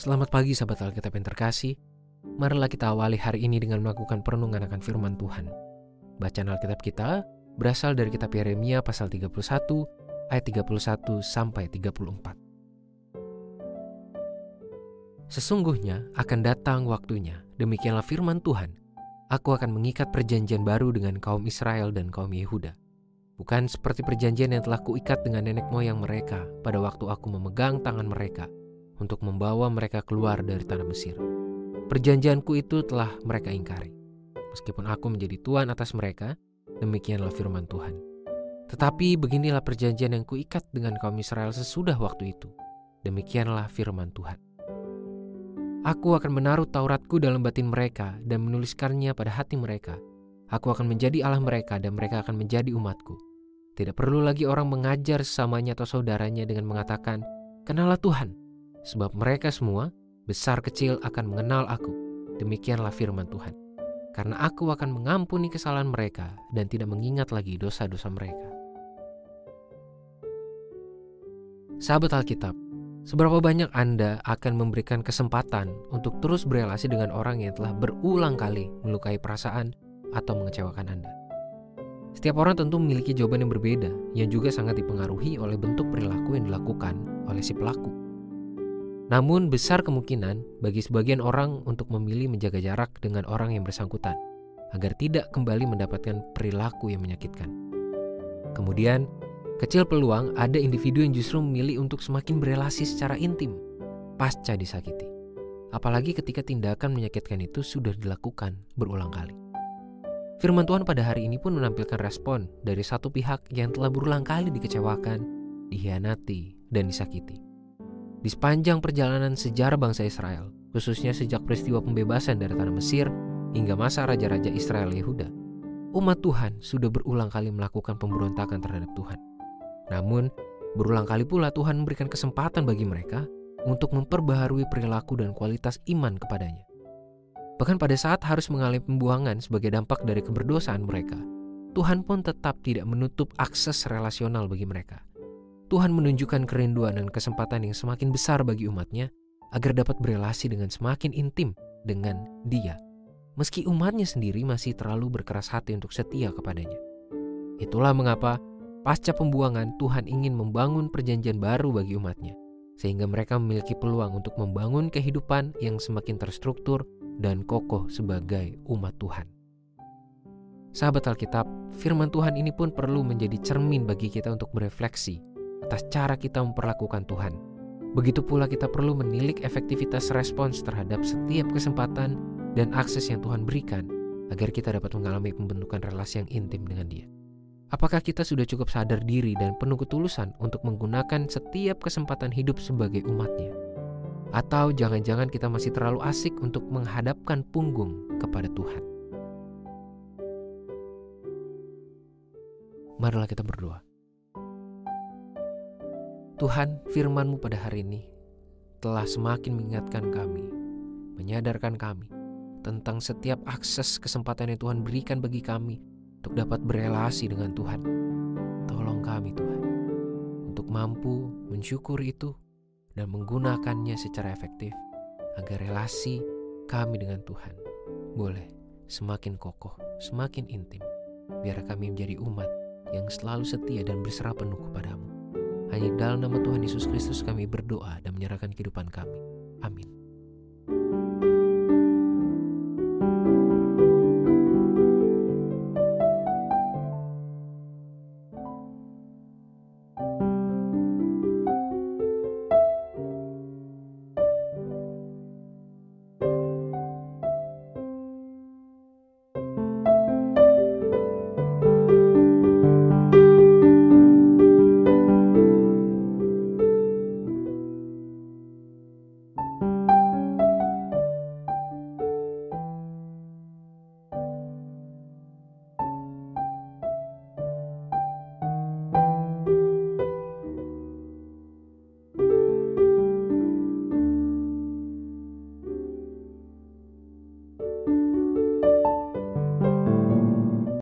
Selamat pagi sahabat Alkitab yang terkasih. Marilah kita awali hari ini dengan melakukan perenungan akan firman Tuhan. Bacaan Alkitab kita berasal dari kitab Yeremia pasal 31 ayat 31 sampai 34. Sesungguhnya akan datang waktunya, demikianlah firman Tuhan. Aku akan mengikat perjanjian baru dengan kaum Israel dan kaum Yehuda. Bukan seperti perjanjian yang telah kuikat dengan nenek moyang mereka pada waktu aku memegang tangan mereka – untuk membawa mereka keluar dari tanah Mesir. Perjanjianku itu telah mereka ingkari. Meskipun aku menjadi tuan atas mereka, demikianlah firman Tuhan. Tetapi beginilah perjanjian yang kuikat dengan kaum Israel sesudah waktu itu. Demikianlah firman Tuhan. Aku akan menaruh Tauratku dalam batin mereka dan menuliskannya pada hati mereka. Aku akan menjadi Allah mereka dan mereka akan menjadi umatku. Tidak perlu lagi orang mengajar sesamanya atau saudaranya dengan mengatakan, Kenalah Tuhan, Sebab mereka semua, besar kecil akan mengenal aku. Demikianlah firman Tuhan. Karena aku akan mengampuni kesalahan mereka dan tidak mengingat lagi dosa-dosa mereka. Sahabat Alkitab, seberapa banyak Anda akan memberikan kesempatan untuk terus berelasi dengan orang yang telah berulang kali melukai perasaan atau mengecewakan Anda? Setiap orang tentu memiliki jawaban yang berbeda, yang juga sangat dipengaruhi oleh bentuk perilaku yang dilakukan oleh si pelaku. Namun besar kemungkinan bagi sebagian orang untuk memilih menjaga jarak dengan orang yang bersangkutan agar tidak kembali mendapatkan perilaku yang menyakitkan. Kemudian, kecil peluang ada individu yang justru memilih untuk semakin berelasi secara intim pasca disakiti. Apalagi ketika tindakan menyakitkan itu sudah dilakukan berulang kali. Firman Tuhan pada hari ini pun menampilkan respon dari satu pihak yang telah berulang kali dikecewakan, dihianati, dan disakiti. Di sepanjang perjalanan sejarah bangsa Israel, khususnya sejak peristiwa pembebasan dari tanah Mesir hingga masa raja-raja Israel Yehuda, umat Tuhan sudah berulang kali melakukan pemberontakan terhadap Tuhan. Namun, berulang kali pula Tuhan memberikan kesempatan bagi mereka untuk memperbaharui perilaku dan kualitas iman kepadanya. Bahkan pada saat harus mengalami pembuangan sebagai dampak dari keberdosaan mereka, Tuhan pun tetap tidak menutup akses relasional bagi mereka. Tuhan menunjukkan kerinduan dan kesempatan yang semakin besar bagi umatnya agar dapat berelasi dengan semakin intim dengan dia. Meski umatnya sendiri masih terlalu berkeras hati untuk setia kepadanya. Itulah mengapa pasca pembuangan Tuhan ingin membangun perjanjian baru bagi umatnya. Sehingga mereka memiliki peluang untuk membangun kehidupan yang semakin terstruktur dan kokoh sebagai umat Tuhan. Sahabat Alkitab, firman Tuhan ini pun perlu menjadi cermin bagi kita untuk berefleksi atas cara kita memperlakukan Tuhan. Begitu pula kita perlu menilik efektivitas respons terhadap setiap kesempatan dan akses yang Tuhan berikan agar kita dapat mengalami pembentukan relasi yang intim dengan Dia. Apakah kita sudah cukup sadar diri dan penuh ketulusan untuk menggunakan setiap kesempatan hidup sebagai umatnya? Atau jangan-jangan kita masih terlalu asik untuk menghadapkan punggung kepada Tuhan? Marilah kita berdoa. Tuhan, firman-Mu pada hari ini telah semakin mengingatkan kami, menyadarkan kami tentang setiap akses kesempatan yang Tuhan berikan bagi kami untuk dapat berelasi dengan Tuhan. Tolong kami Tuhan, untuk mampu mensyukuri itu dan menggunakannya secara efektif agar relasi kami dengan Tuhan boleh semakin kokoh, semakin intim, biar kami menjadi umat yang selalu setia dan berserah penuh kepadamu. Hanya dalam nama Tuhan Yesus Kristus kami berdoa dan menyerahkan kehidupan kami. Amin.